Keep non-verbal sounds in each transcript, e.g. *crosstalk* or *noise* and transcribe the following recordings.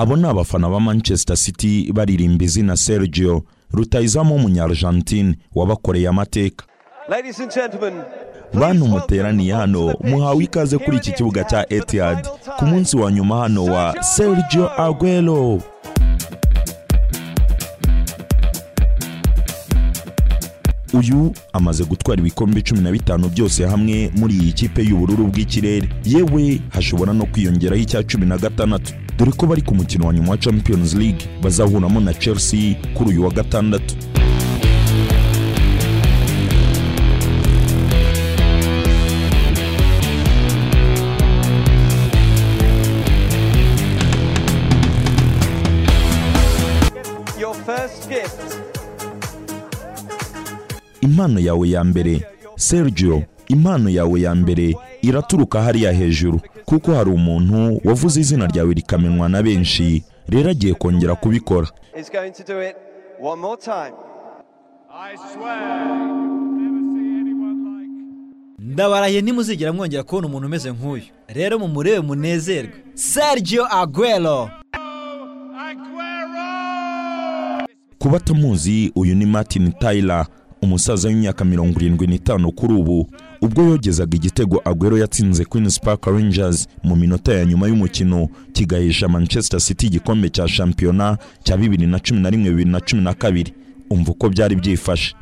abo ni abafana ba manchester city baririmba izina sergio rutayizamu w'umunyargentine wabakoreye amateka. Bantu muteraniye hano muhawe ikaze kuri iki kibuga cya etihad ku munsi wa nyuma hano wa sergio aguero. Uyu amaze gutwara ibikombe cumi na bitanu byose hamwe muri iyi kipe y'ubururu bw'ikirere. Yewe hashobora no kwiyongeraho icya cumi na gatandatu. Dore ko bari ku mukino wa nyuma wa champions league bazahuramo na chelsea kuri uyu wa gatandatu. Impano yawe ya mbere. Sergio impano yawe ya mbere. Iraturuka hariya hejuru kuko hari umuntu wavuze izina ryawe rikamenywa na benshi. Rero agiye kongera kubikora. Ndabarahiye ntimuzigera mwongera kubona umuntu umeze nk'uyu. Rero mumurebe munezerwe. Sergio aguero. Aguero! ku batamuzi uyu ni martin tyler. Umusaza w'imyaka mirongo irindwi n'itanu kuri ubu ubwo yogezaga igitego aguero yatsinze queens park rangers mu minota ya nyuma y'umukino kigahesha manchester city igikombe cya shampiyona cya bibiri na cumi na rimwe bibiri na cumi na kabiri. Umva uko byari byifashe.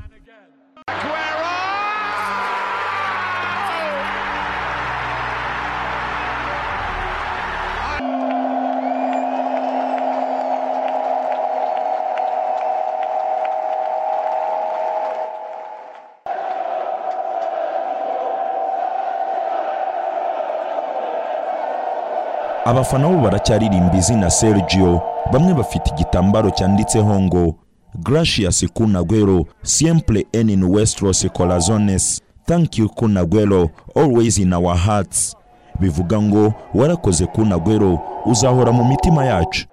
Abafana bo baracyaririmba izina sergio bamwe bafite igitambaro cyanditseho ngo gracias kunagwero siempre en nuestros corazones thank you kunagwero always in our hearts bivuga ngo warakoze kunagwero uzahora mu mitima yacu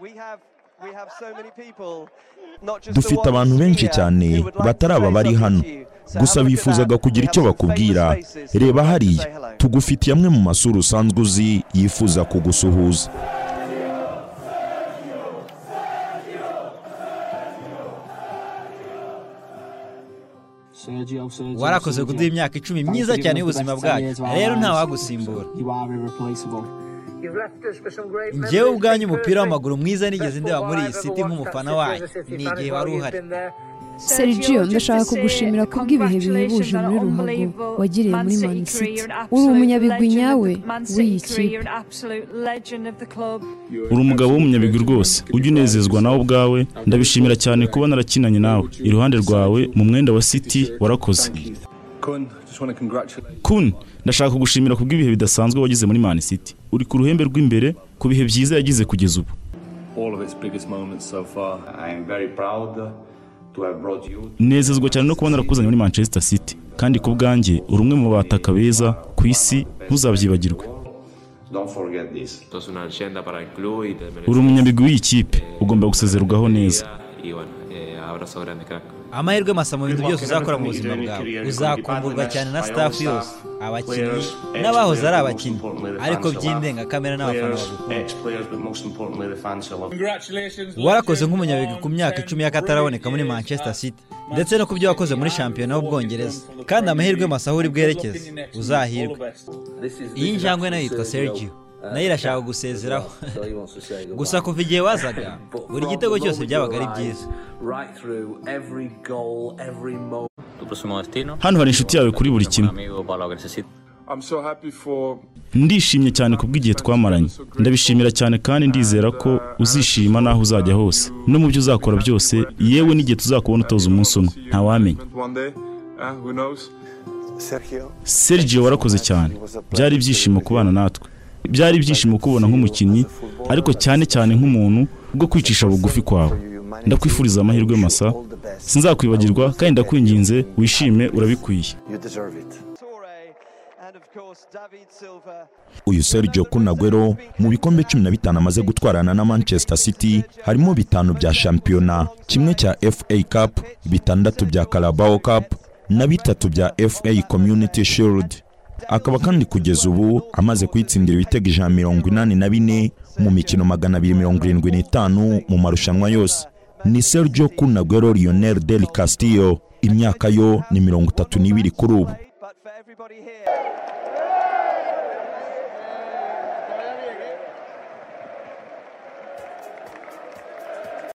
We have we have so many people, not just the dufite ones abantu benshi here cyane who would like batari to aba say bari hano. gusa bifuzaga kugira icyo bakubwira. reba hariya. tugufitiye amwe mu masura usanzwe uzi yifuza kugusuhuza. Warakoze kuduha imyaka icumi myiza cyane y'ubuzima bwacu. Rero ntawagusimbura njyewe ubwanyu umupira w'amaguru mwiza nigeze ndeba muri iyi siti nk'umufana wayo ni igihe wari uhari. Sergio ndashaka kugushimira kubw'ibihe bihebuje muri ruhago. wagiriye muri Man City. uri umunyabigwi nyawe? W'iyi kipe? uri umugabo w'umunyabigwi rwose. Ujya unezezwa nawe ubwawe. Ndabishimira cyane kuba narakinanye nawe. Iruhande rwawe mu mwenda wa city warakoze. Kun, ndashaka kugushimira kubw'ibihe bidasanzwe wagize muri man city. Uri ku ruhembe rw'imbere ku bihe byiza yagize kugeza ubu. All of its biggest moments so far. I am very proud to have brought you nezezwa cyane no kuba narakuzanye muri manchester city. Kandi ku bwanjye uri umwe mu bataka beza ku isi ntuzabyibagirwe. Don't forget this. Esto es una leyenda para el club y te uri umunyabigwi w'iyi kipe. Ugomba gusezerwaho neza. Crack. amahirwe masa mu bintu byose uzakora mu buzima bwawe uzakumburwa cyane na staff yose abakinnyi n'abahoze ari abakinnyi ariko by'indengakamere n'abafana bagukunda warakoze nk'umunyabigwi ku myaka icumi y'akataraboneka muri manchester city. Ndetse no ku byo wakoze muri shampiyona y'ubwongereza kandi amahirwe masa aho uri bwerekeze uzahirwe iyi njangwe na yo yitwa sergio. Na yo irashaka gusezeraho gusa kuva igihe wazaga. *laughs* Buri gitego cyose byabaga ari byiza. hano hari inshuti yawe kuri buri kimwe. Ndishimye cyane kubw'igihe twamaranye. Ndabishimira cyane kandi ndizera ko uzishima n'aho uzajya hose. No mu byo uzakora byose yewe n'igihe tuzakubona utoza umunsi umwe. Ntawamenya knows? sergio warakoze cyane. Byari ibyishimo kubana natwe. Byari ibyishimo kubona nk'umukinnyi ariko cyane cyane nk'umuntu bwo kwicisha bugufi kwawe. Ndakwifuriza amahirwe masa. Sinzakwibagirwa kandi ndakwinginze. Wishime urabikwiye. Uyu sergio kunagwero mu bikombe cumi na bitanu amaze gutwarana na manchester city harimo bitanu bya shampiyona. Kimwe cya fa cup bitandatu bya carabao cup na bitatu bya fa community shield. Akaba kandi kugeza ubu amaze kuyitsindira ibitego ijana mirongo inani na bine mu mikino magana abiri mirongo irindwi n'itanu mu marushanwa yose. Ni sergio kunagwero lionel del castillo. Imyaka yo ni mirongo itatu n'ibiri kuri ubu.